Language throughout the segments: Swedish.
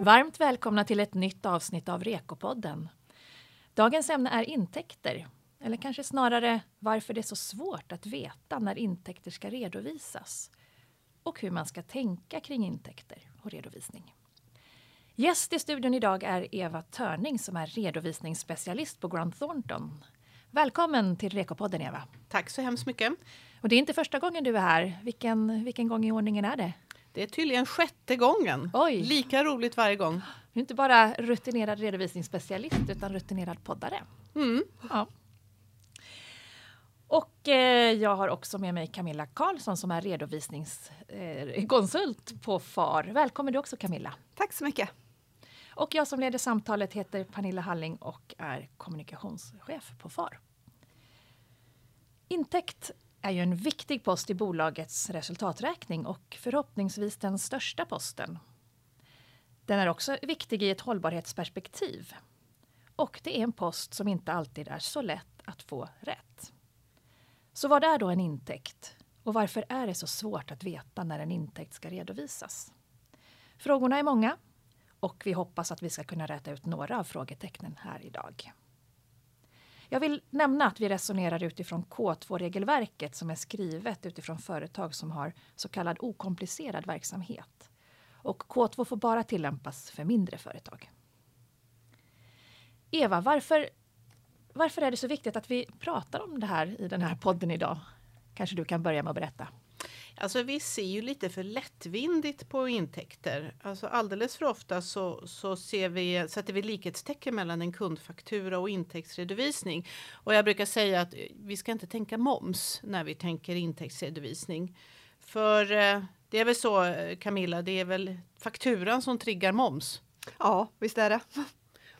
Varmt välkomna till ett nytt avsnitt av Rekopodden. Dagens ämne är intäkter, eller kanske snarare varför det är så svårt att veta när intäkter ska redovisas och hur man ska tänka kring intäkter och redovisning. Gäst i studion idag är Eva Törning som är redovisningsspecialist på Grant Thornton. Välkommen till Rekopodden Eva. Tack så hemskt mycket. Och det är inte första gången du är här. Vilken, vilken gång i ordningen är det? Det är tydligen sjätte gången. Oj. Lika roligt varje gång. Du är inte bara rutinerad redovisningsspecialist utan rutinerad poddare. Mm. Ja. Och eh, jag har också med mig Camilla Karlsson som är redovisningskonsult eh, på FAR. Välkommen du också Camilla. Tack så mycket. Och jag som leder samtalet heter Pernilla Halling och är kommunikationschef på FAR. Intäkt är ju en viktig post i bolagets resultaträkning och förhoppningsvis den största posten. Den är också viktig i ett hållbarhetsperspektiv. Och det är en post som inte alltid är så lätt att få rätt. Så vad är då en intäkt? Och varför är det så svårt att veta när en intäkt ska redovisas? Frågorna är många och vi hoppas att vi ska kunna räta ut några av frågetecknen här idag. Jag vill nämna att vi resonerar utifrån K2-regelverket som är skrivet utifrån företag som har så kallad okomplicerad verksamhet. Och K2 får bara tillämpas för mindre företag. Eva, varför, varför är det så viktigt att vi pratar om det här i den här podden idag? Kanske du kan börja med att berätta. Alltså vi ser ju lite för lättvindigt på intäkter. Alltså alldeles för ofta så, så ser vi, sätter vi likhetstecken mellan en kundfaktura och intäktsredovisning. Och jag brukar säga att eh, vi ska inte tänka moms när vi tänker intäktsredovisning. För eh, det är väl så eh, Camilla, det är väl fakturan som triggar moms? Ja, visst är det.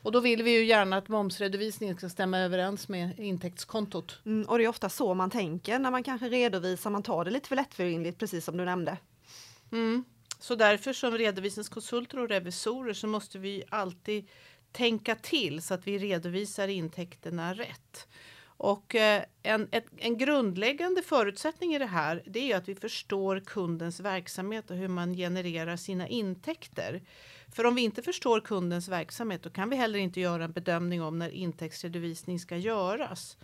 Och då vill vi ju gärna att momsredovisningen ska stämma överens med intäktskontot. Mm, och det är ofta så man tänker när man kanske redovisar, man tar det lite för lättvindigt precis som du nämnde. Mm. Så därför som redovisningskonsulter och revisorer så måste vi alltid tänka till så att vi redovisar intäkterna rätt. Och eh, en, ett, en grundläggande förutsättning i det här det är att vi förstår kundens verksamhet och hur man genererar sina intäkter. För om vi inte förstår kundens verksamhet då kan vi heller inte göra en bedömning om när intäktsredovisning ska göras.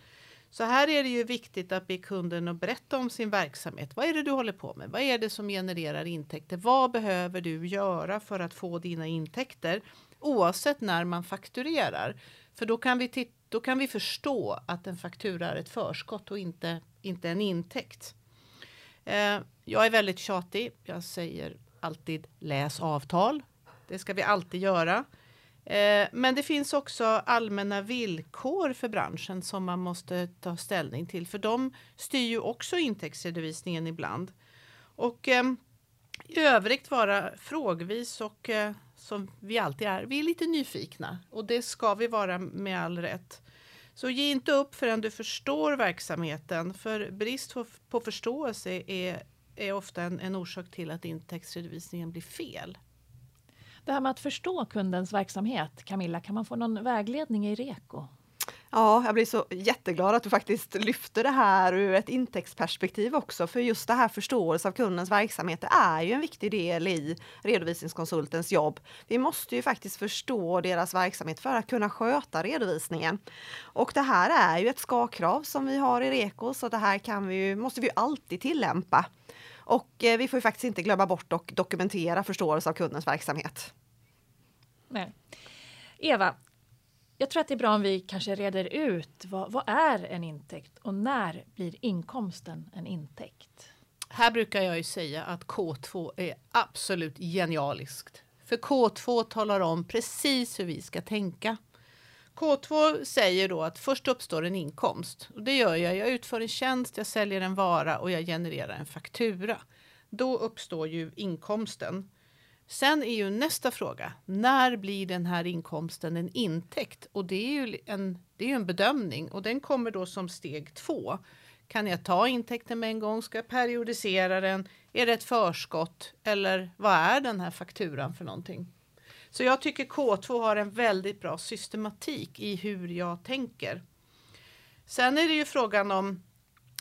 Så här är det ju viktigt att be kunden att berätta om sin verksamhet. Vad är det du håller på med? Vad är det som genererar intäkter? Vad behöver du göra för att få dina intäkter? Oavsett när man fakturerar. För då kan vi, då kan vi förstå att en faktura är ett förskott och inte, inte en intäkt. Eh, jag är väldigt tjatig. Jag säger alltid läs avtal. Det ska vi alltid göra. Eh, men det finns också allmänna villkor för branschen som man måste ta ställning till. För de styr ju också intäktsredovisningen ibland. Och eh, i övrigt vara frågvis och eh, som vi alltid är. Vi är lite nyfikna och det ska vi vara med all rätt. Så ge inte upp förrän du förstår verksamheten. För brist på förståelse är, är ofta en, en orsak till att intäktsredovisningen blir fel. Det här med att förstå kundens verksamhet, Camilla, kan man få någon vägledning i REKO? Ja, jag blir så jätteglad att du faktiskt lyfter det här ur ett intäktsperspektiv också, för just det här förståelse av kundens verksamhet är ju en viktig del i redovisningskonsultens jobb. Vi måste ju faktiskt förstå deras verksamhet för att kunna sköta redovisningen. Och det här är ju ett ska-krav som vi har i REKO, så det här kan vi ju, måste vi alltid tillämpa. Och eh, vi får ju faktiskt inte glömma bort att dokumentera förståelse av kundens verksamhet. Nej. Eva, jag tror att det är bra om vi kanske reder ut vad, vad är en intäkt och när blir inkomsten en intäkt? Här brukar jag ju säga att K2 är absolut genialiskt. För K2 talar om precis hur vi ska tänka. K2 säger då att först uppstår en inkomst. Och det gör jag. Jag utför en tjänst, jag säljer en vara och jag genererar en faktura. Då uppstår ju inkomsten. Sen är ju nästa fråga, när blir den här inkomsten en intäkt? Och det är ju en, det är en bedömning och den kommer då som steg två. Kan jag ta intäkten med en gång? Ska jag periodisera den? Är det ett förskott? Eller vad är den här fakturan för någonting? Så jag tycker K2 har en väldigt bra systematik i hur jag tänker. Sen är det ju frågan om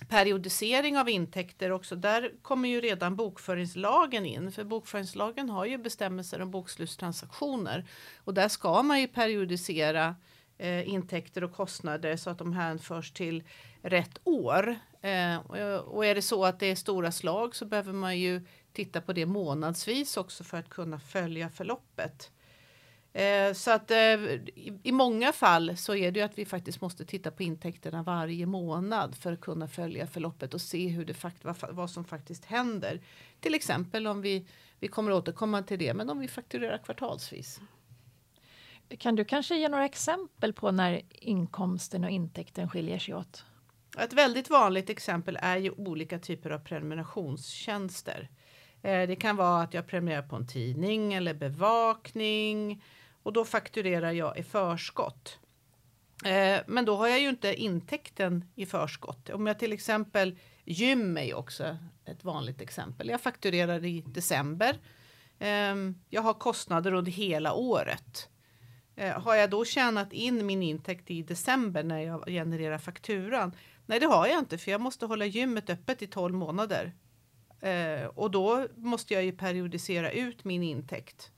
periodisering av intäkter också. Där kommer ju redan bokföringslagen in. För bokföringslagen har ju bestämmelser om bokslutstransaktioner. Och där ska man ju periodisera eh, intäkter och kostnader så att de hänförs till rätt år. Eh, och är det så att det är stora slag så behöver man ju titta på det månadsvis också för att kunna följa förloppet. Eh, så att eh, i, i, många fall så är det ju att vi faktiskt måste titta på intäkterna varje månad för att kunna följa förloppet och se hur det fakt vad, vad som faktiskt händer. Till exempel om vi, vi kommer återkomma till det, men om vi fakturerar kvartalsvis. Kan du kanske ge några exempel på när inkomsten och intäkten skiljer sig åt? Ett väldigt vanligt exempel är ju olika typer av prenumerationstjänster. Eh, det kan vara att jag prenumererar på en tidning eller bevakning och då fakturerar jag i förskott. Eh, men då har jag ju inte intäkten i förskott. Om jag till exempel gym är ju också ett vanligt exempel. Jag fakturerar i december. Ehm, jag har kostnader under hela året. Eh, har jag då tjänat in min intäkt i december när jag genererar fakturan? Nej, det har jag inte för jag måste hålla gymmet öppet i 12 månader. Eh, och då måste jag ju periodisera ut min intäkt.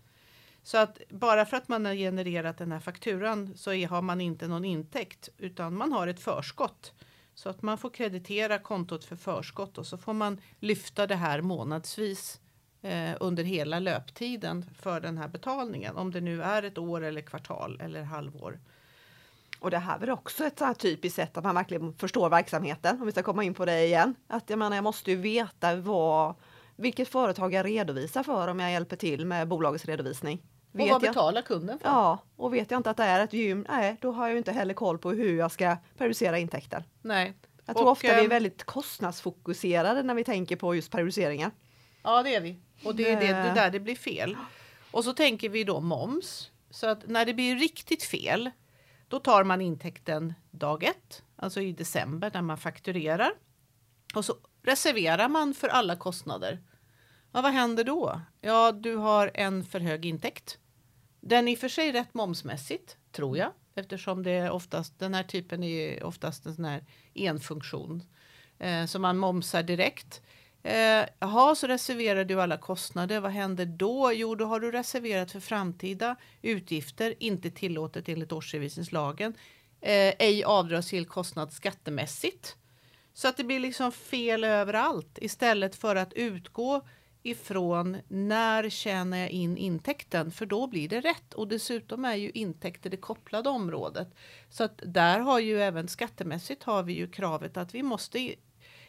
Så att bara för att man har genererat den här fakturan så är, har man inte någon intäkt utan man har ett förskott. Så att man får kreditera kontot för förskott och så får man lyfta det här månadsvis eh, under hela löptiden för den här betalningen. Om det nu är ett år eller kvartal eller halvår. Och det här är väl också ett så typiskt sätt att man verkligen förstår verksamheten. Om vi ska komma in på det igen. Att jag menar, jag måste ju veta vad, vilket företag jag redovisar för om jag hjälper till med bolagets redovisning. Vet och vad betalar kunden för? Ja, och vet jag inte att det är ett gym, nej, då har jag ju inte heller koll på hur jag ska periodisera intäkter. Nej. Jag tror och, ofta vi är ehm, väldigt kostnadsfokuserade när vi tänker på just periodiseringar. Ja, det är vi. Och det är det, det där det blir fel. Och så tänker vi då moms. Så att när det blir riktigt fel, då tar man intäkten dag ett, alltså i december när man fakturerar. Och så reserverar man för alla kostnader. Ja, vad händer då? Ja, du har en för hög intäkt. Den är i och för sig rätt momsmässigt, tror jag, eftersom det är oftast den här typen är oftast en sån här enfunktion eh, som man momsar direkt. Eh, jaha, så reserverar du alla kostnader. Vad händer då? Jo, då har du reserverat för framtida utgifter, inte tillåtet enligt årsredovisningslagen. Eh, ej avdragsgill kostnad skattemässigt. Så att det blir liksom fel överallt istället för att utgå ifrån när tjänar jag in intäkten för då blir det rätt och dessutom är ju intäkter det kopplade området. Så att där har ju även skattemässigt har vi ju kravet att vi måste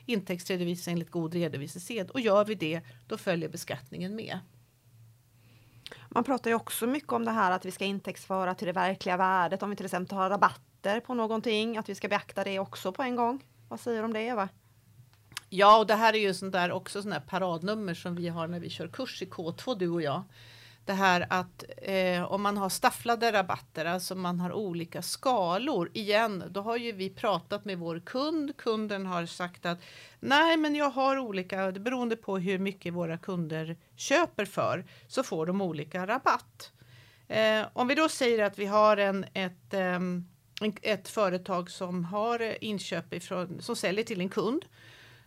intäktsredovisa enligt god redovisningssed och gör vi det då följer beskattningen med. Man pratar ju också mycket om det här att vi ska intäktsföra till det verkliga värdet om vi till exempel har rabatter på någonting, att vi ska beakta det också på en gång. Vad säger du om det Eva? Ja, och det här är ju sånt där också sån där paradnummer som vi har när vi kör kurs i K2 du och jag. Det här att eh, om man har stafflade rabatter, alltså man har olika skalor. Igen, då har ju vi pratat med vår kund. Kunden har sagt att nej, men jag har olika, beroende på hur mycket våra kunder köper för, så får de olika rabatt. Eh, om vi då säger att vi har en, ett, eh, ett företag som har inköp ifrån, som säljer till en kund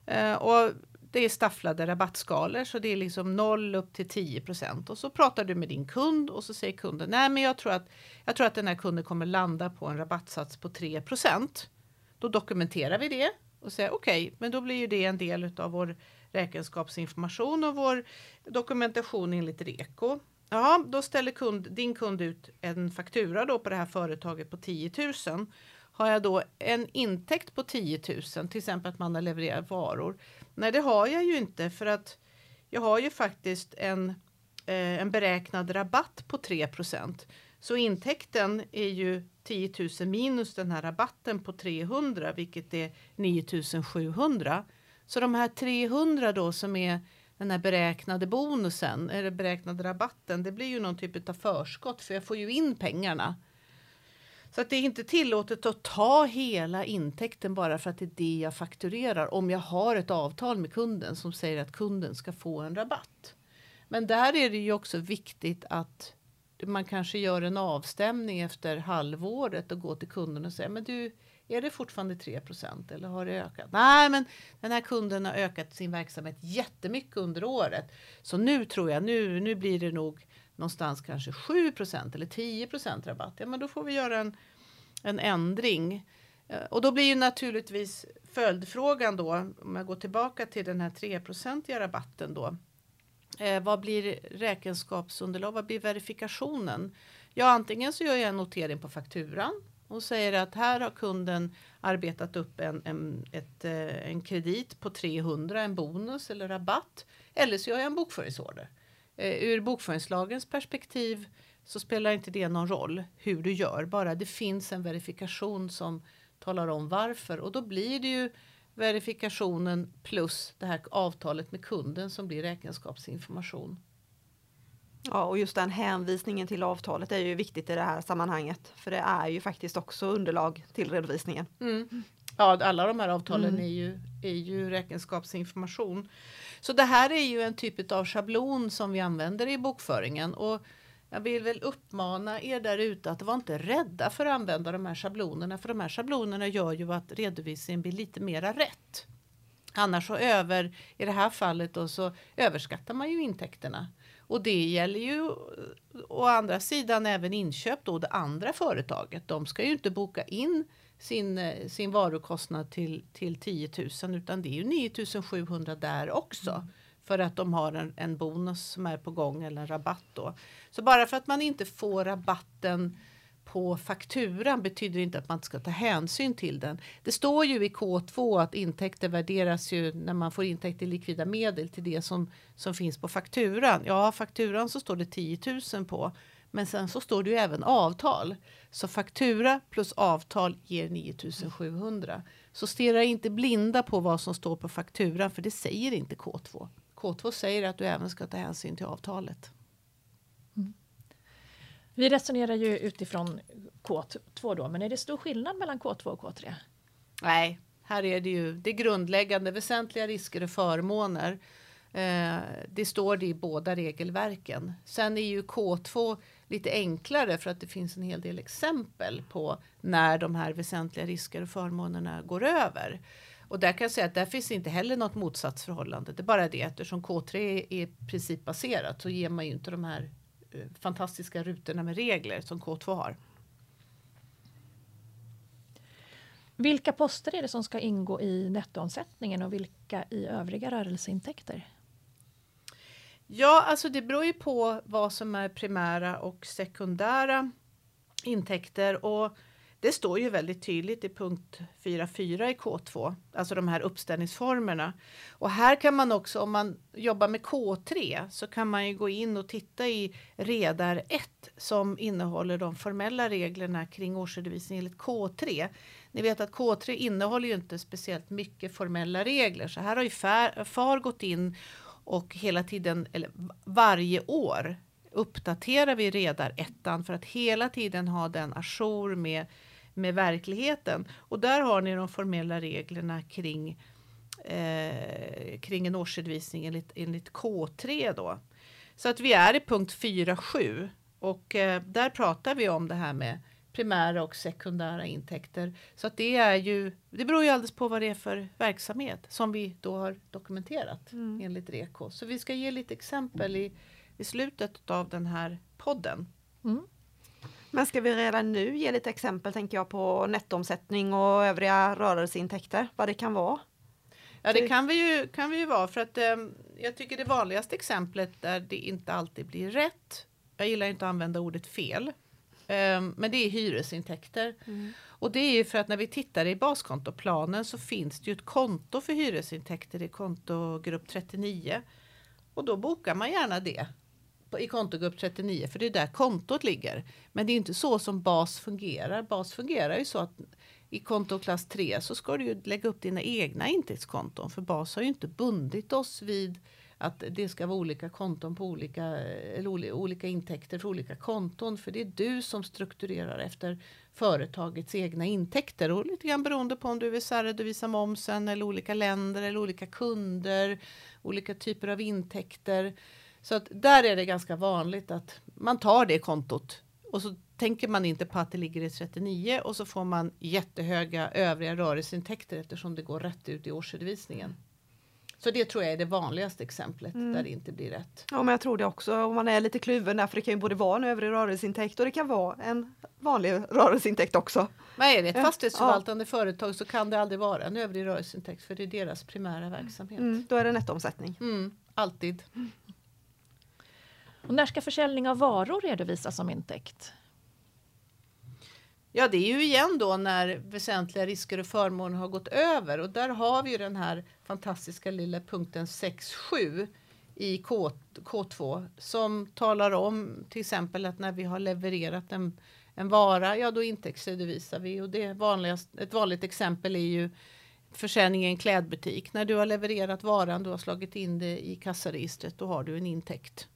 Eh, och det är stafflade rabattskalor så det är liksom 0 upp till 10 procent. Och så pratar du med din kund och så säger kunden nej men jag tror att, jag tror att den här kunden kommer landa på en rabattsats på 3 procent. Då dokumenterar vi det och säger okej, okay, men då blir ju det en del av vår räkenskapsinformation och vår dokumentation enligt REKO. Ja, då ställer kund, din kund ut en faktura då på det här företaget på 10 000 har jag då en intäkt på 10 000, till exempel att man har levererat varor? Nej, det har jag ju inte för att jag har ju faktiskt en, eh, en beräknad rabatt på 3% Så intäkten är ju 10 000 minus den här rabatten på 300, vilket är 9 700. Så de här 300 då som är den här beräknade bonusen eller beräknade rabatten, det blir ju någon typ av förskott för jag får ju in pengarna så att det är inte tillåtet att ta hela intäkten bara för att det är det jag fakturerar om jag har ett avtal med kunden som säger att kunden ska få en rabatt. Men där är det ju också viktigt att man kanske gör en avstämning efter halvåret och går till kunden och säger men du Är det fortfarande 3% eller har det ökat? Nej, men den här kunden har ökat sin verksamhet jättemycket under året. Så nu tror jag, nu, nu blir det nog någonstans kanske 7% eller 10% rabatt. Ja, men då får vi göra en, en ändring. Eh, och då blir ju naturligtvis följdfrågan då, om jag går tillbaka till den här 3% rabatten då. Eh, vad blir räkenskapsunderlag? Vad blir verifikationen? Ja, antingen så gör jag en notering på fakturan och säger att här har kunden arbetat upp en, en, ett, eh, en kredit på 300, en bonus eller rabatt. Eller så gör jag en bokföringsorder. Eh, ur bokföringslagens perspektiv så spelar inte det någon roll hur du gör, bara det finns en verifikation som talar om varför och då blir det ju verifikationen plus det här avtalet med kunden som blir räkenskapsinformation. Ja, och just den hänvisningen till avtalet är ju viktigt i det här sammanhanget. För det är ju faktiskt också underlag till redovisningen. Mm. Ja, alla de här avtalen mm. är, ju, är ju räkenskapsinformation. Så det här är ju en typ av schablon som vi använder i bokföringen. Och jag vill väl uppmana er där ute att vara inte rädda för att använda de här schablonerna. För de här schablonerna gör ju att redovisningen blir lite mera rätt. Annars så över, i det här fallet då, så överskattar man ju intäkterna. Och det gäller ju eh, å andra sidan även inköp då det andra företaget. De ska ju inte boka in sin, sin varukostnad till, till 10 000 utan det är ju 9 700 där också. Mm. För att de har en, en bonus som är på gång eller en rabatt då. Så bara för att man inte får rabatten på fakturan betyder inte att man inte ska ta hänsyn till den. Det står ju i K2 att intäkter värderas ju när man får intäkt i likvida medel till det som, som finns på fakturan. Ja, fakturan så står det 10 000 på, men sen så står det ju även avtal. Så faktura plus avtal ger 9700. Så stirra inte blinda på vad som står på fakturan för det säger inte K2. K2 säger att du även ska ta hänsyn till avtalet. Vi resonerar ju utifrån K2 då, men är det stor skillnad mellan K2 och K3? Nej, här är det ju det grundläggande väsentliga risker och förmåner. Eh, det står det i båda regelverken. Sen är ju K2 lite enklare för att det finns en hel del exempel på när de här väsentliga risker och förmånerna går över. Och där kan jag säga att där finns inte heller något motsatsförhållande. Det är bara det eftersom K3 är principbaserat så ger man ju inte de här eh, fantastiska rutorna med regler som K2 har. Vilka poster är det som ska ingå i nettoomsättningen och vilka i övriga rörelseintäkter? Ja, alltså det beror ju på vad som är primära och sekundära intäkter och det står ju väldigt tydligt i punkt 4.4 i K2, alltså de här uppställningsformerna. Och här kan man också, om man jobbar med K3, så kan man ju gå in och titta i redar 1 som innehåller de formella reglerna kring årsredovisning enligt K3. Ni vet att K3 innehåller ju inte speciellt mycket formella regler, så här har ju FAR, FAR gått in och hela tiden, eller varje år uppdaterar vi redar ettan för att hela tiden ha den ajour med med verkligheten. Och där har ni de formella reglerna kring, eh, kring en årsredovisning enligt, enligt K3 då. Så att vi är i punkt 4.7 och eh, där pratar vi om det här med primära och sekundära intäkter. Så att det är ju, det beror ju alldeles på vad det är för verksamhet som vi då har dokumenterat mm. enligt REKO. Så vi ska ge lite exempel i, i slutet av den här podden. Mm. Men ska vi redan nu ge lite exempel tänker jag på nettoomsättning och övriga rörelseintäkter, vad det kan vara? Ja det kan vi ju, kan vi ju vara för att eh, jag tycker det vanligaste exemplet där det inte alltid blir rätt. Jag gillar inte att använda ordet fel. Eh, men det är hyresintäkter. Mm. Och det är ju för att när vi tittar i baskontoplanen så finns det ju ett konto för hyresintäkter i kontogrupp 39. Och då bokar man gärna det i kontogrupp 39 för det är där kontot ligger. Men det är inte så som bas fungerar. Bas fungerar ju så att i kontoklass 3 så ska du ju lägga upp dina egna intäktskonton för bas har ju inte bundit oss vid att det ska vara olika konton på olika, eller olika intäkter för olika konton. För det är du som strukturerar efter företagets egna intäkter och lite grann beroende på om du vill särredovisa momsen eller olika länder eller olika kunder, olika typer av intäkter. Så att där är det ganska vanligt att man tar det kontot och så tänker man inte på att det ligger i 39 och så får man jättehöga övriga rörelseintäkter eftersom det går rätt ut i årsredovisningen. Så det tror jag är det vanligaste exemplet Mm. där det inte blir rätt. Ja, men jag tror det också. Om man är lite kluven där, för det kan ju både vara en övrig rörelseintäkt och det kan vara en vanlig rörelseintäkt också. Men är det ett Ja. fastighetsförvaltande företag så kan det aldrig vara en övrig rörelseintäkt för det är deras primära verksamhet. Mm, då är det nettoomsättning. Mm, alltid. Och när ska försäljning av varor redovisas som intäkt? Ja, det är ju igen då när väsentliga risker och förmåner har gått över och där har vi ju den här fantastiska lilla punkten 6.7 i K, K2 som talar om till exempel att när vi har levererat en, en vara, ja då intäktsredovisar vi och det vanligast, ett vanligt exempel är ju försäljning i en klädbutik. När du har levererat varan, du har slagit in det i kassaregistret, då har du en intäkt.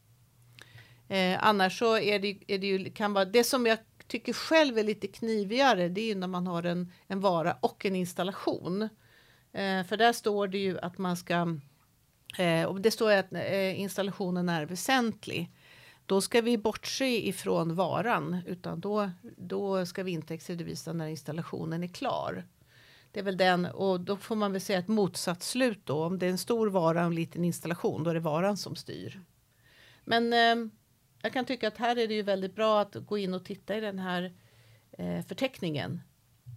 Eh, annars så är det, är det ju, kan vara, det som jag tycker själv är lite knivigare, det är ju när man har en, en vara och en installation. Eh, för där står det ju att man ska, eh, och det står ju att eh, installationen är väsentlig. Då ska vi bortse ifrån varan, utan då, då ska vi intäktsredovisa när installationen är klar. Det är väl den, och då får man väl säga ett motsatsslut då. Om det är en stor vara och en liten installation, då är det varan som styr. Men eh, jag kan tycka att här är det ju väldigt bra att gå in och titta i den här eh, förteckningen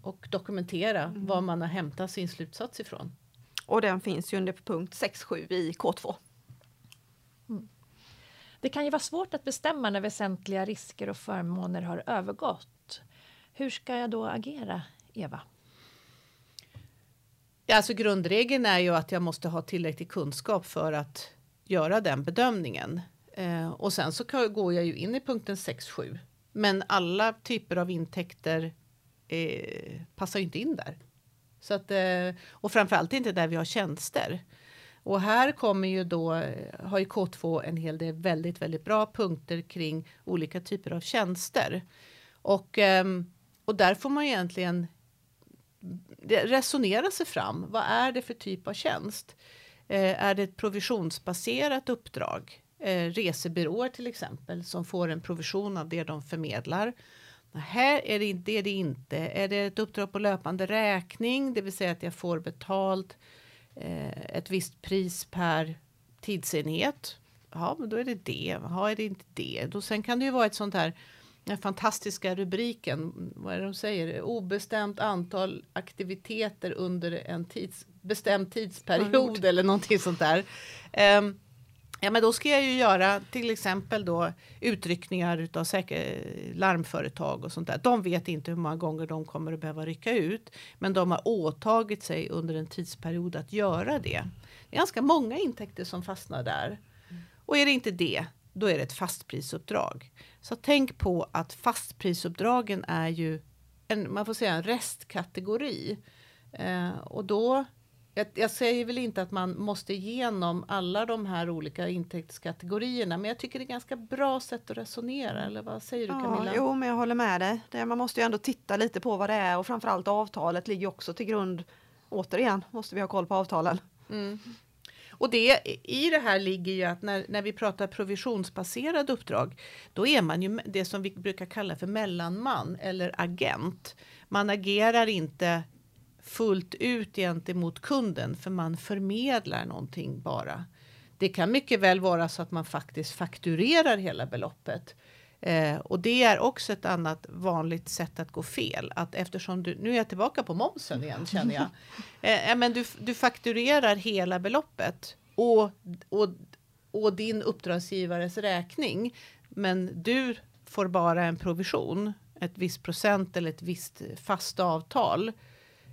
och dokumentera var man har hämtat sin slutsats ifrån. Och den finns ju under punkt 6.7 i K2. Det kan ju vara svårt att bestämma när väsentliga risker och förmåner har övergått. Hur ska jag då agera, Eva? Ja, alltså grundregeln är ju att jag måste ha tillräcklig kunskap för att göra den bedömningen. Eh, och sen så går jag ju in i punkten 6.7. Men alla typer av intäkter eh, passar ju inte in där. Så att, eh, och framförallt inte där vi har tjänster. Och här kommer ju då, har ju K2 en hel del väldigt, väldigt bra punkter kring olika typer av tjänster. Och, ehm, och där får man egentligen resonera sig fram. Vad är det för typ av tjänst? Eh, är det ett provisionsbaserat uppdrag? Eh, resebyråer till exempel som får en provision av det de förmedlar. Här är det det är det inte. Är det ett uppdrag på löpande räkning, det vill säga att jag får betalt eh, ett visst pris per tidsenhet. Ja, men då är det det. Ja, är det inte det? Då, sen kan det ju vara ett sånt här den fantastiska rubriken, vad är det de säger? Obestämt antal aktiviteter under en tids, bestämd tidsperiod Period. eller någonting sånt där. Ehm, ja, men då ska jag ju göra till exempel då utryckningar utav säker, larmföretag och sånt där. De vet inte hur många gånger de kommer att behöva rycka ut, men de har åtagit sig under en tidsperiod att göra det. Det är ganska många intäkter som fastnar där. Och är det inte det, då är det ett fastprisuppdrag. Så tänk på att fastprisuppdragen är ju en, man får säga en restkategori. Eh, och då, jag, jag säger väl inte att man måste igenom alla de här olika intäktskategorierna, men jag tycker det är ganska bra sätt att resonera, eller vad säger du Ja, Camilla? jo, men jag håller med dig. Det, man måste ju ändå titta lite på vad det är och framförallt avtalet ligger också till grund. Återigen måste vi ha koll på avtalen. Mm. Och det, i det här ligger ju att när, när vi pratar provisionsbaserade uppdrag, då är man ju det som vi brukar kalla för mellanman eller agent. Man agerar inte fullt ut gentemot kunden för man förmedlar någonting bara. Det kan mycket väl vara så att man faktiskt fakturerar hela beloppet. Eh, och det är också ett annat vanligt sätt att gå fel. Att eftersom du, nu är jag tillbaka på momsen igen känner jag. Eh, men du, du fakturerar hela beloppet och, och, och din uppdragsgivares räkning. Men du får bara en provision, ett visst procent eller ett visst fast avtal.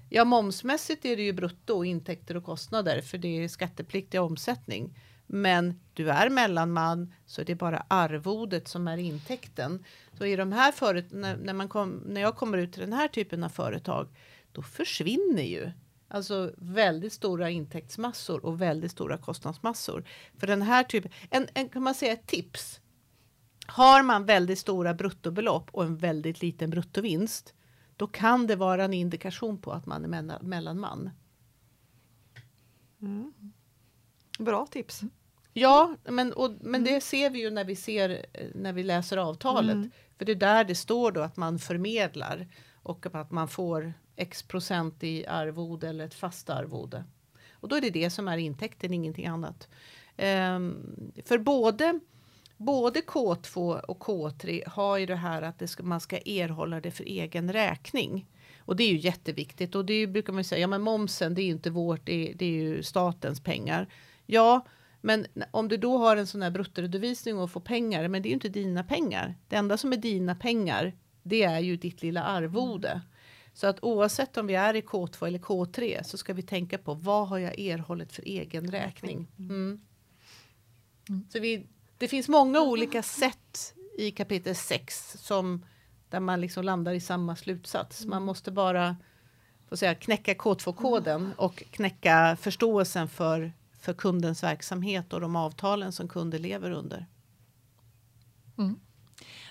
Ja, momsmässigt är det ju brutto intäkter och kostnader för det är skattepliktig omsättning. Men du är mellanman så det är bara arvodet som är intäkten. Så i de här föret när, när, man kom, när jag kommer ut till den här typen av företag då försvinner ju alltså väldigt stora intäktsmassor och väldigt stora kostnadsmassor. För den här typen, en, en, kan man säga ett tips. Har man väldigt stora bruttobelopp och en väldigt liten bruttovinst då kan det vara en indikation på att man är mellan- mellanman. Bra tips. Ja, men, och, men det ser vi ju när vi, ser, när vi läser avtalet. Mm. För det är där det står då att man förmedlar och att man får x procent i arvode eller ett fast arvode. Och då är det det som är intäkten, ingenting annat. Ehm, för både, både K2 och K3 har ju det här att det ska, man ska erhålla det för egen räkning. Och det är ju jätteviktigt och det brukar man säga, ja men momsen det är ju inte vårt, det är, det är ju statens pengar. Ja, men om du då har en sån här bruttoredovisning och får pengar, men det är ju inte dina pengar. Det enda som är dina pengar, det är ju ditt lilla arvode. Så att oavsett om vi är i K2 eller K3 så ska vi tänka på vad har jag erhållit för egen räkning. Mm. Så vi, det finns många olika sätt i kapitel 6 som där man liksom landar i samma slutsats. Man måste bara får säga, knäcka K2-koden och knäcka förståelsen för, för kundens verksamhet och de avtalen som kunder lever under.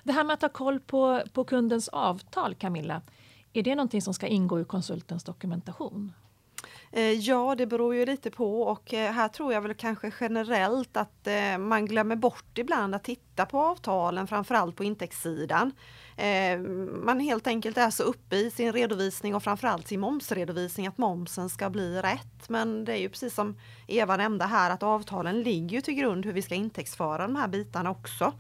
Det här med att ha koll på, på kundens avtal, Camilla, är det någonting som ska ingå i konsultens dokumentation? Eh, ja, det beror ju lite på och eh, här tror jag väl kanske generellt att eh, man glömmer bort ibland att titta på avtalen, framförallt på intäktssidan. Man helt enkelt är så uppe i sin redovisning och framförallt sin momsredovisning att momsen ska bli rätt. Men det är ju precis som Eva nämnde här att avtalen ligger till grund hur vi ska intäktsföra de här bitarna också.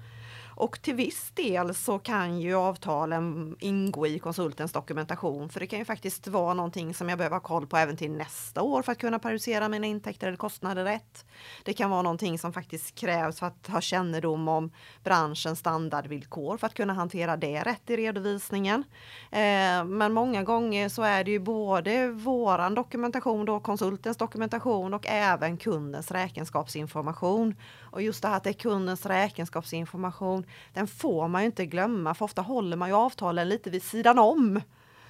Och till viss del så kan ju avtalen ingå i konsultens dokumentation för det kan ju faktiskt vara någonting som jag behöver ha koll på även till nästa år för att kunna periodisera mina intäkter eller kostnader rätt. Det kan vara någonting som faktiskt krävs för att ha kännedom om branschens standardvillkor för att kunna hantera det rätt i redovisningen. Eh, men många gånger så är det ju både våran dokumentation, då konsultens dokumentation och även kundens räkenskapsinformation. Och just det här att det är kundens räkenskapsinformation, den får man ju inte glömma för ofta håller man ju avtalen lite vid sidan om.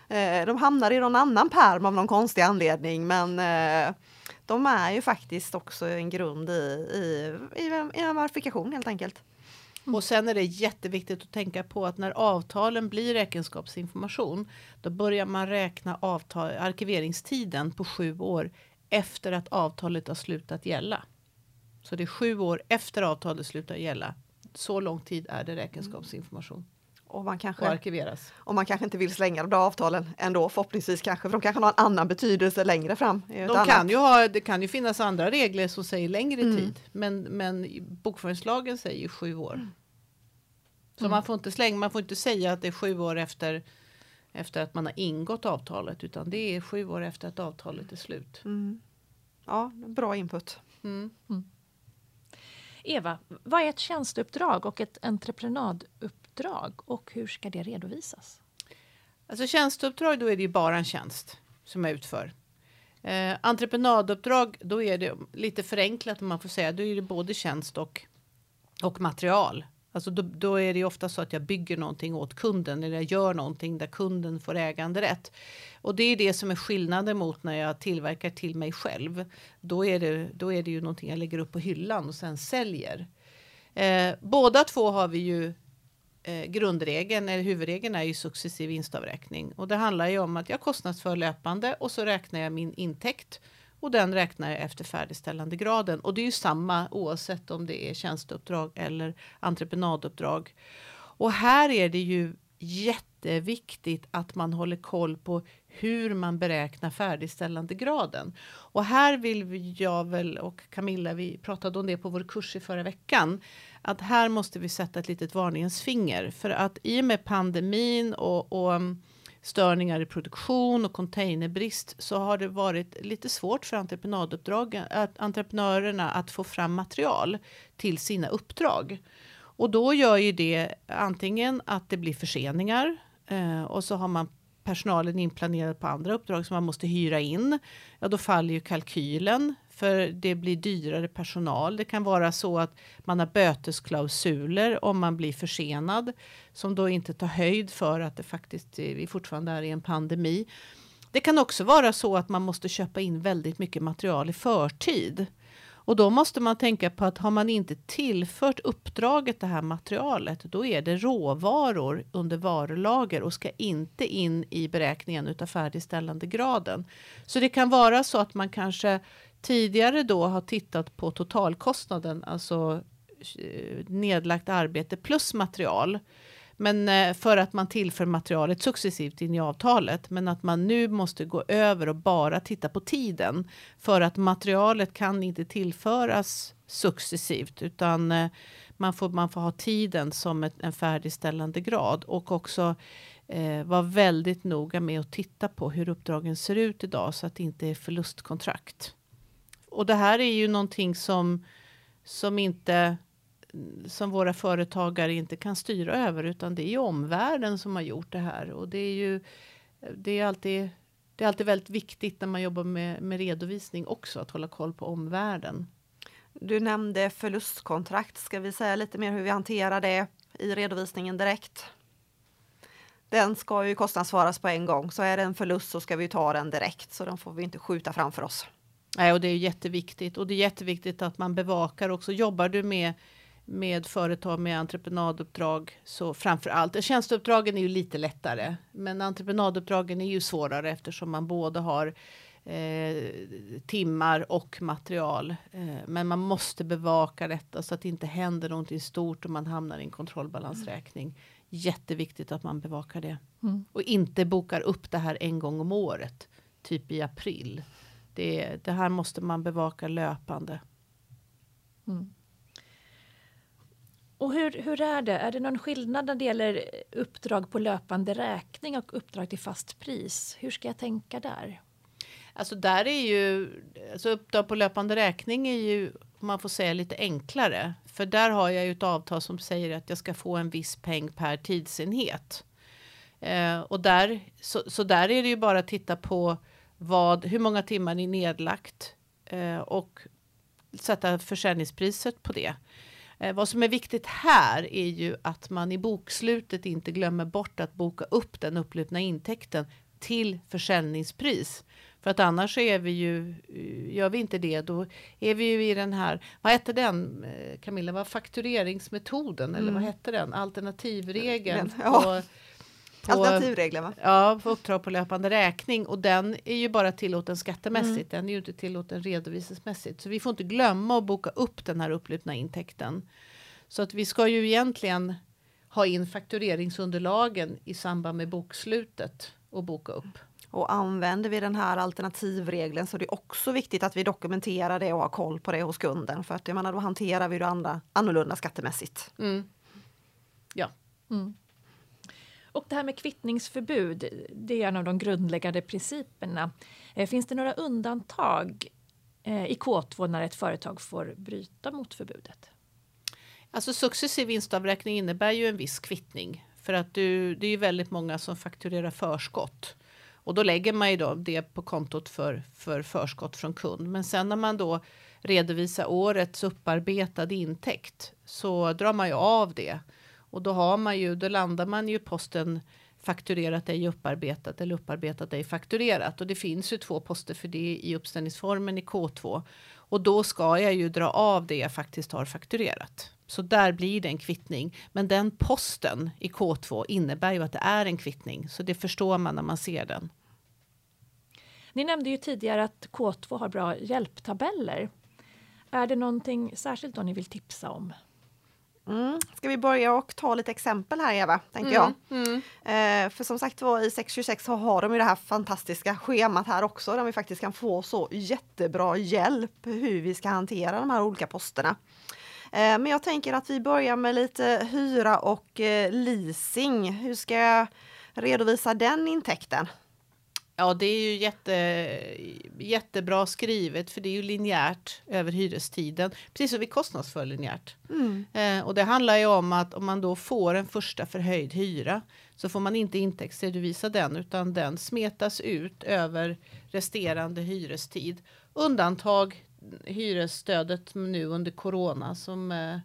Eh, de hamnar i någon annan pärm av någon konstig anledning men eh, de är ju faktiskt också en grund i, i, i, i en verifikation helt enkelt. Mm. Och sen är det jätteviktigt att tänka på att när avtalen blir räkenskapsinformation då börjar man räkna avtal, arkiveringstiden på sju år efter att avtalet har slutat gälla. Så det är sju år efter avtalet slutar gälla. Så lång tid är det räkenskapsinformation Och man och kanske, arkiveras. och man kanske inte vill slänga de där avtalen ändå förhoppningsvis kanske för de kanske har en annan betydelse längre fram. De annat- kan ju ha, det kan ju finnas andra regler som säger längre Mm. tid. Men, men bokföringslagen säger ju sju år. Mm. Så man får inte slänga, man får inte säga att det är sju år efter, efter att man har ingått avtalet. Utan det är sju år efter att avtalet är slut. Mm. Ja, bra input. Mm. Eva, vad är ett tjänsteuppdrag och ett entreprenaduppdrag och hur ska det redovisas? Alltså tjänsteuppdrag, då är det ju bara en tjänst som jag utför. Eh, entreprenaduppdrag, då är det lite förenklat om man får säga. Då är det både tjänst och, och material. Alltså då, då är det ju ofta så att jag bygger någonting åt kunden eller jag gör någonting där kunden får äganderätt. Och det är det som är skillnaden mot när jag tillverkar till mig själv. Då är det, då är det ju någonting jag lägger upp på hyllan och sen säljer. Eh, båda två har vi ju eh, grundregeln, eller huvudregeln är ju successiv vinstavräkning. Och det handlar ju om att jag kostnadsför löpande och så räknar jag min intäkt. Och den räknar jag efter färdigställande graden. Och det är ju samma oavsett om det är tjänsteuppdrag eller entreprenaduppdrag. Och här är det ju jätteviktigt att man håller koll på hur man beräknar färdigställande graden. Och här vill jag väl och Camilla, vi pratade om det på vår kurs i förra veckan, att här måste vi sätta ett litet varningens finger för att i och med pandemin och, och störningar i produktion och containerbrist så har det varit lite svårt för entreprenaduppdrag, att, entreprenörerna att få fram material till sina uppdrag. Och då gör ju det antingen att det blir förseningar eh, och så har man personalen inplanerad på andra uppdrag som man måste hyra in. Ja, då faller ju kalkylen för det blir dyrare personal. Det kan vara så att man har bötesklausuler om man blir försenad som då inte tar höjd för att det faktiskt eh, vi fortfarande är i en pandemi. Det kan också vara så att man måste köpa in väldigt mycket material i förtid. Och då måste man tänka på att har man inte tillfört uppdraget det här materialet, då är det råvaror under varulager och ska inte in i beräkningen utav färdigställande graden. Så det kan vara så att man kanske tidigare då har tittat på totalkostnaden, alltså eh, nedlagt arbete plus material. Men eh, för att man tillför materialet successivt in i avtalet, men att man nu måste gå över och bara titta på tiden för att materialet kan inte tillföras successivt utan eh, man får, man får ha tiden som ett, en färdigställande grad och också eh, vara väldigt noga med att titta på hur uppdragen ser ut idag så att det inte är förlustkontrakt. Och det här är ju någonting som, som inte som våra företagare inte kan styra över utan det är ju omvärlden som har gjort det här och det är ju det är alltid det är alltid väldigt viktigt när man jobbar med, med redovisning också att hålla koll på omvärlden. Du nämnde förlustkontrakt. Ska vi säga lite mer hur vi hanterar det i redovisningen direkt? Den ska ju kostnadsvaras på en gång, så är det en förlust så ska vi ta den direkt, så den får vi inte skjuta framför oss. Nej, och det är jätteviktigt och det är jätteviktigt att man bevakar också. Jobbar du med med företag med entreprenaduppdrag så framför allt. Tjänsteuppdragen är ju lite lättare, men entreprenaduppdragen är ju svårare eftersom man både har eh, timmar och material. Eh, men man måste bevaka detta så att det inte händer någonting stort och man hamnar i en kontrollbalansräkning. Mm. Jätteviktigt att man bevakar det mm. och inte bokar upp det här en gång om året, typ i april. Det, det här måste man bevaka löpande. Mm. Och hur, hur är det? Är det någon skillnad när det gäller uppdrag på löpande räkning och uppdrag till fast pris? Hur ska jag tänka där? Alltså där är ju, alltså uppdrag på löpande räkning är ju, om man får säga lite enklare. För där har jag ju ett avtal som säger att jag ska få en viss peng per tidsenhet. Eh, och där, så, så där är det ju bara att titta på vad, hur många timmar ni nedlagt eh, och sätta försäljningspriset på det. Eh, vad som är viktigt här är ju att man i bokslutet inte glömmer bort att boka upp den upplupna intäkten till försäljningspris. För att annars är vi ju, eh, gör vi inte det, då är vi ju i den här, vad hette den eh, Camilla, vad faktureringsmetoden mm. eller vad mm. hette den, alternativregeln? Ja. På, på, Alternativregler va? Ja, på uppdrag på löpande räkning och den är ju bara tillåten skattemässigt. Mm. Den är ju inte tillåten redovisningsmässigt. Så vi får inte glömma att boka upp den här upplupna intäkten. Så att vi ska ju egentligen ha in faktureringsunderlagen i samband med bokslutet och boka upp. Och använder vi den här alternativregeln så är det också viktigt att vi dokumenterar det och har koll på det hos kunden. För att jag menar, då hanterar vi det andra annorlunda skattemässigt. Mm. Ja. Mm. Och det här med kvittningsförbud, det är en av de grundläggande principerna. Eh, finns det några undantag eh, i K2 när ett företag får bryta mot förbudet? Alltså successiv vinstavräkning innebär ju en viss kvittning för att du, det är ju väldigt många som fakturerar förskott och då lägger man ju då det på kontot för, för förskott från kund. Men sen när man då redovisar årets upparbetade intäkt så drar man ju av det och då har man ju, då landar man ju posten fakturerat ej upparbetat eller upparbetat ej fakturerat och det finns ju två poster för det i uppställningsformen i K2 och då ska jag ju dra av det jag faktiskt har fakturerat. Så där blir det en kvittning. Men den posten i K2 innebär ju att det är en kvittning, så det förstår man när man ser den. Ni nämnde ju tidigare att K2 har bra hjälptabeller. Är det någonting särskilt då ni vill tipsa om? Mm. Ska vi börja och ta lite exempel här Eva, tänker jag. Mm. Mm. Eh, för som sagt var i 626 så har de ju det här fantastiska schemat här också där vi faktiskt kan få så jättebra hjälp hur vi ska hantera de här olika posterna. Eh, men jag tänker att vi börjar med lite hyra och eh, leasing. Hur ska jag redovisa den intäkten? Ja, det är ju jätte, jättebra skrivet för det är ju linjärt över hyrestiden, precis som vi kostnadsför linjärt. Mm. Eh, och det handlar ju om att om man då får en första förhöjd hyra så får man inte intäktsredovisa den utan den smetas ut över resterande hyrestid. Undantag hyresstödet nu under corona som eh,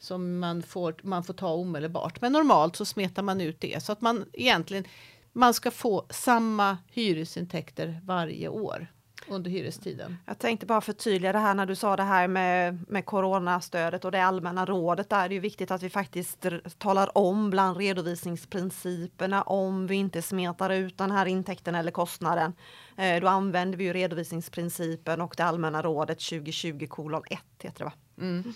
som man får, man får ta omedelbart. Men normalt så smetar man ut det så att man egentligen man ska få samma hyresintäkter varje år. under hyrestiden. Jag tänkte bara förtydliga det här när du sa det här med, med coronastödet och det allmänna rådet. Där är det ju viktigt att vi faktiskt talar om bland redovisningsprinciperna om vi inte smetar ut den här intäkten eller kostnaden. Eh, då använder vi ju redovisningsprincipen och det allmänna rådet 2020 kolon 1 heter det va? Mm.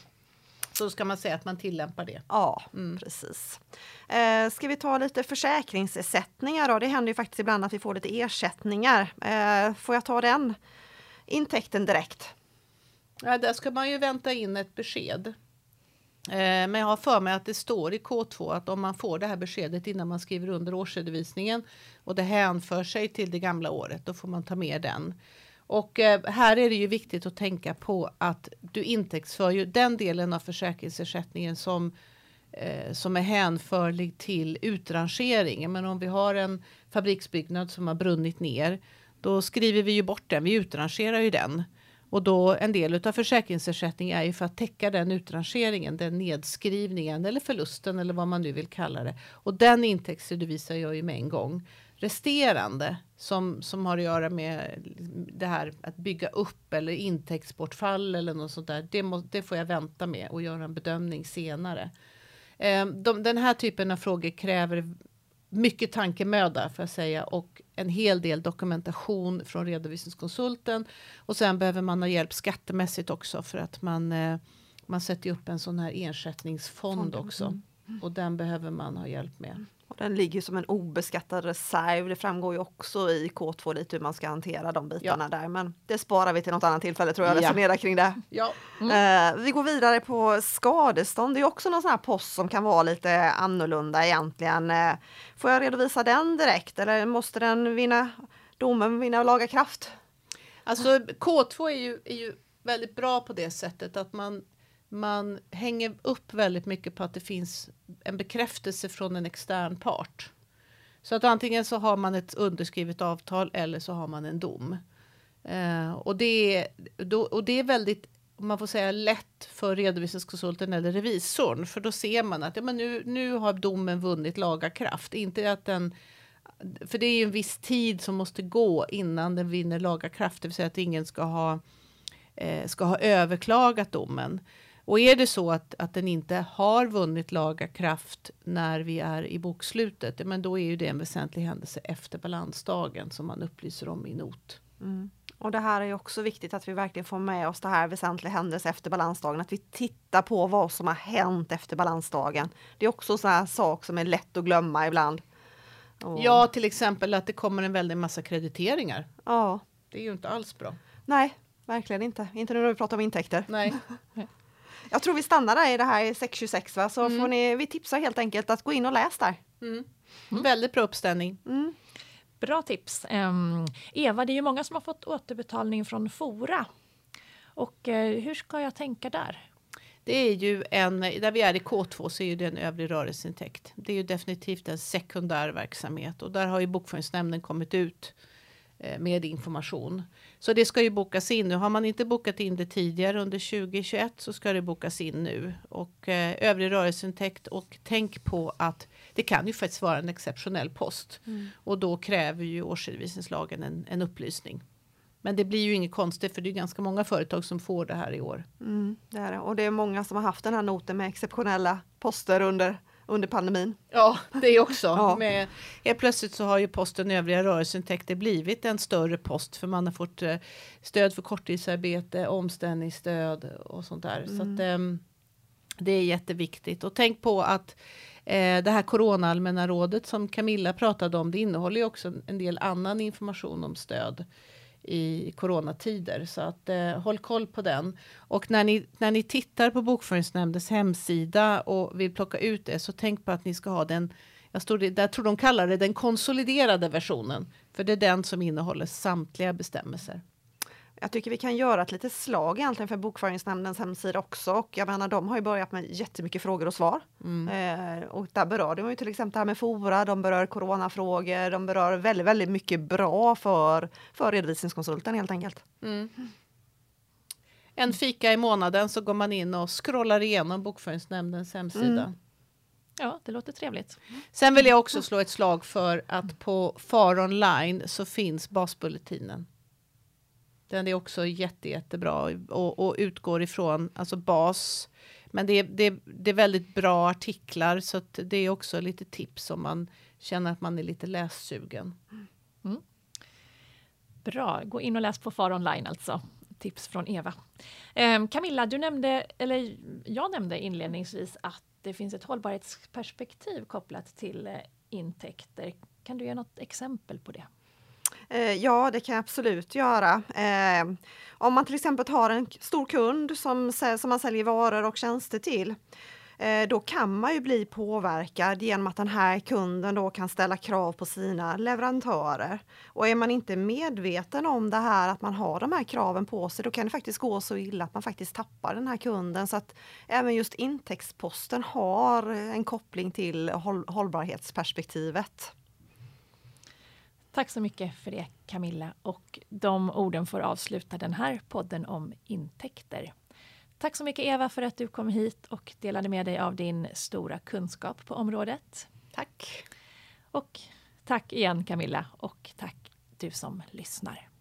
Så ska man säga att man tillämpar det. Ja, mm. precis. Eh, ska vi ta lite försäkringsersättningar då? Det händer ju faktiskt ibland att vi får lite ersättningar. Eh, får jag ta den intäkten direkt? Ja, där ska man ju vänta in ett besked. Eh, men jag har för mig att det står i K2 att om man får det här beskedet innan man skriver under årsredovisningen och det hänför sig till det gamla året, då får man ta med den. Och eh, här är det ju viktigt att tänka på att du intäktsför ju den delen av försäkringsersättningen som eh, som är hänförlig till utrangering. Men om vi har en fabriksbyggnad som har brunnit ner, då skriver vi ju bort den. Vi utrangerar ju den och då en del av försäkringsersättningen är ju för att täcka den utrangeringen, den nedskrivningen eller förlusten eller vad man nu vill kalla det. Och den intäktsredovisar jag ju med en gång resterande som, som har att göra med det här att bygga upp eller intäktsbortfall eller något sånt där. Det, må, det får jag vänta med och göra en bedömning senare. Eh, de, den här typen av frågor kräver mycket tankemöda för att säga och en hel del dokumentation från redovisningskonsulten och sen behöver man ha hjälp skattemässigt också för att man eh, man sätter upp en sån här ersättningsfond också mm. och den behöver man ha hjälp med. Och den ligger som en obeskattad reserv. Det framgår ju också i K2 lite hur man ska hantera de bitarna ja. där. Men det sparar vi till något annat tillfälle tror jag, ja. resonera kring det. Ja. Mm. Uh, vi går vidare på skadestånd. Det är också någon sån här post som kan vara lite annorlunda egentligen. Uh, får jag redovisa den direkt eller måste den vinna domen vinna laga kraft? Alltså K2 är ju, är ju väldigt bra på det sättet att man man hänger upp väldigt mycket på att det finns en bekräftelse från en extern part. Så att antingen så har man ett underskrivet avtal eller så har man en dom. Eh, och, det är, då, och det är väldigt om man får säga lätt för redovisningskonsulten eller revisorn. För då ser man att ja, men nu, nu har domen vunnit laga kraft. Inte att den, för det är ju en viss tid som måste gå innan den vinner laga kraft. Det vill säga att ingen ska ha, eh, ska ha överklagat domen. Och är det så att, att den inte har vunnit laga kraft när vi är i bokslutet, men då är ju det en väsentlig händelse efter balansdagen som man upplyser om i not. Mm. Och det här är också viktigt att vi verkligen får med oss det här väsentliga händelse efter balansdagen, att vi tittar på vad som har hänt efter balansdagen. Det är också en sån här sak som är lätt att glömma ibland. Och... Ja, till exempel att det kommer en väldig massa krediteringar. Ja. Det är ju inte alls bra. Nej, verkligen inte. Inte när vi pratar om intäkter. Nej. Jag tror vi stannar där i det här 626 va? så mm. får ni, vi tipsar helt enkelt att gå in och läs där. Mm. Mm. Väldigt bra uppställning. Mm. Bra tips. Um, Eva, det är ju många som har fått återbetalning från Fora. Och uh, hur ska jag tänka där? Det är ju en, där vi är i K2 så är ju det en övrig rörelseintäkt. Det är ju definitivt en sekundär verksamhet och där har ju bokföringsnämnden kommit ut med information. Så det ska ju bokas in nu. Har man inte bokat in det tidigare under 2021 så ska det bokas in nu. Och eh, övrig rörelseintäkt och tänk på att det kan ju faktiskt vara en exceptionell post. Mm. Och då kräver ju årsredovisningslagen en, en upplysning. Men det blir ju inget konstigt för det är ganska många företag som får det här i år. Mm, det är det. Och det är många som har haft den här noten med exceptionella poster under under pandemin. Ja, det också. ja. Med, helt plötsligt så har ju posten övriga rörelseintäkter blivit en större post för man har fått eh, stöd för korttidsarbete, omställningsstöd och sånt där. Mm. Så att, eh, det är jätteviktigt och tänk på att eh, det här Corona allmänna rådet som Camilla pratade om, det innehåller ju också en del annan information om stöd i coronatider. Så att eh, håll koll på den. Och när ni, när ni tittar på Bokföringsnämndens hemsida och vill plocka ut det så tänk på att ni ska ha den jag står där tror de kallar det den konsoliderade versionen. För det är den som innehåller samtliga bestämmelser. Jag tycker vi kan göra ett litet slag egentligen för Bokföringsnämndens hemsida också. Och jag menar, de har ju börjat med jättemycket frågor och svar. Mm. Eh, och där berör de ju till exempel det här med Fora, de berör coronafrågor, de berör väldigt, väldigt mycket bra för, för redovisningskonsulten helt enkelt. Mm. En fika i månaden så går man in och scrollar igenom Bokföringsnämndens hemsida. Mm. Ja, det låter trevligt. Sen vill jag också slå ett slag för att på FAR online så finns basbulletinen. Den är också jätte, jättebra och, och utgår ifrån alltså bas. Men det är, det, är, det är väldigt bra artiklar så att det är också lite tips om man känner att man är lite lässugen. Mm. Bra, gå in och läs på FAR online alltså. Tips från Eva. Eh, Camilla, du nämnde, eller jag nämnde inledningsvis att det finns ett hållbarhetsperspektiv kopplat till eh, intäkter. Kan du ge något exempel på det? Eh, ja, det kan jag absolut göra. Eh, om man till exempel har en stor kund som, som man säljer varor och tjänster till, eh, då kan man ju bli påverkad genom att den här kunden då kan ställa krav på sina leverantörer. Och är man inte medveten om det här, att man har de här kraven på sig, då kan det faktiskt gå så illa att man faktiskt tappar den här kunden. Så att även just intäktsposten har en koppling till håll hållbarhetsperspektivet. Tack så mycket för det Camilla och de orden får avsluta den här podden om intäkter. Tack så mycket Eva för att du kom hit och delade med dig av din stora kunskap på området. Tack! Och tack igen Camilla och tack du som lyssnar.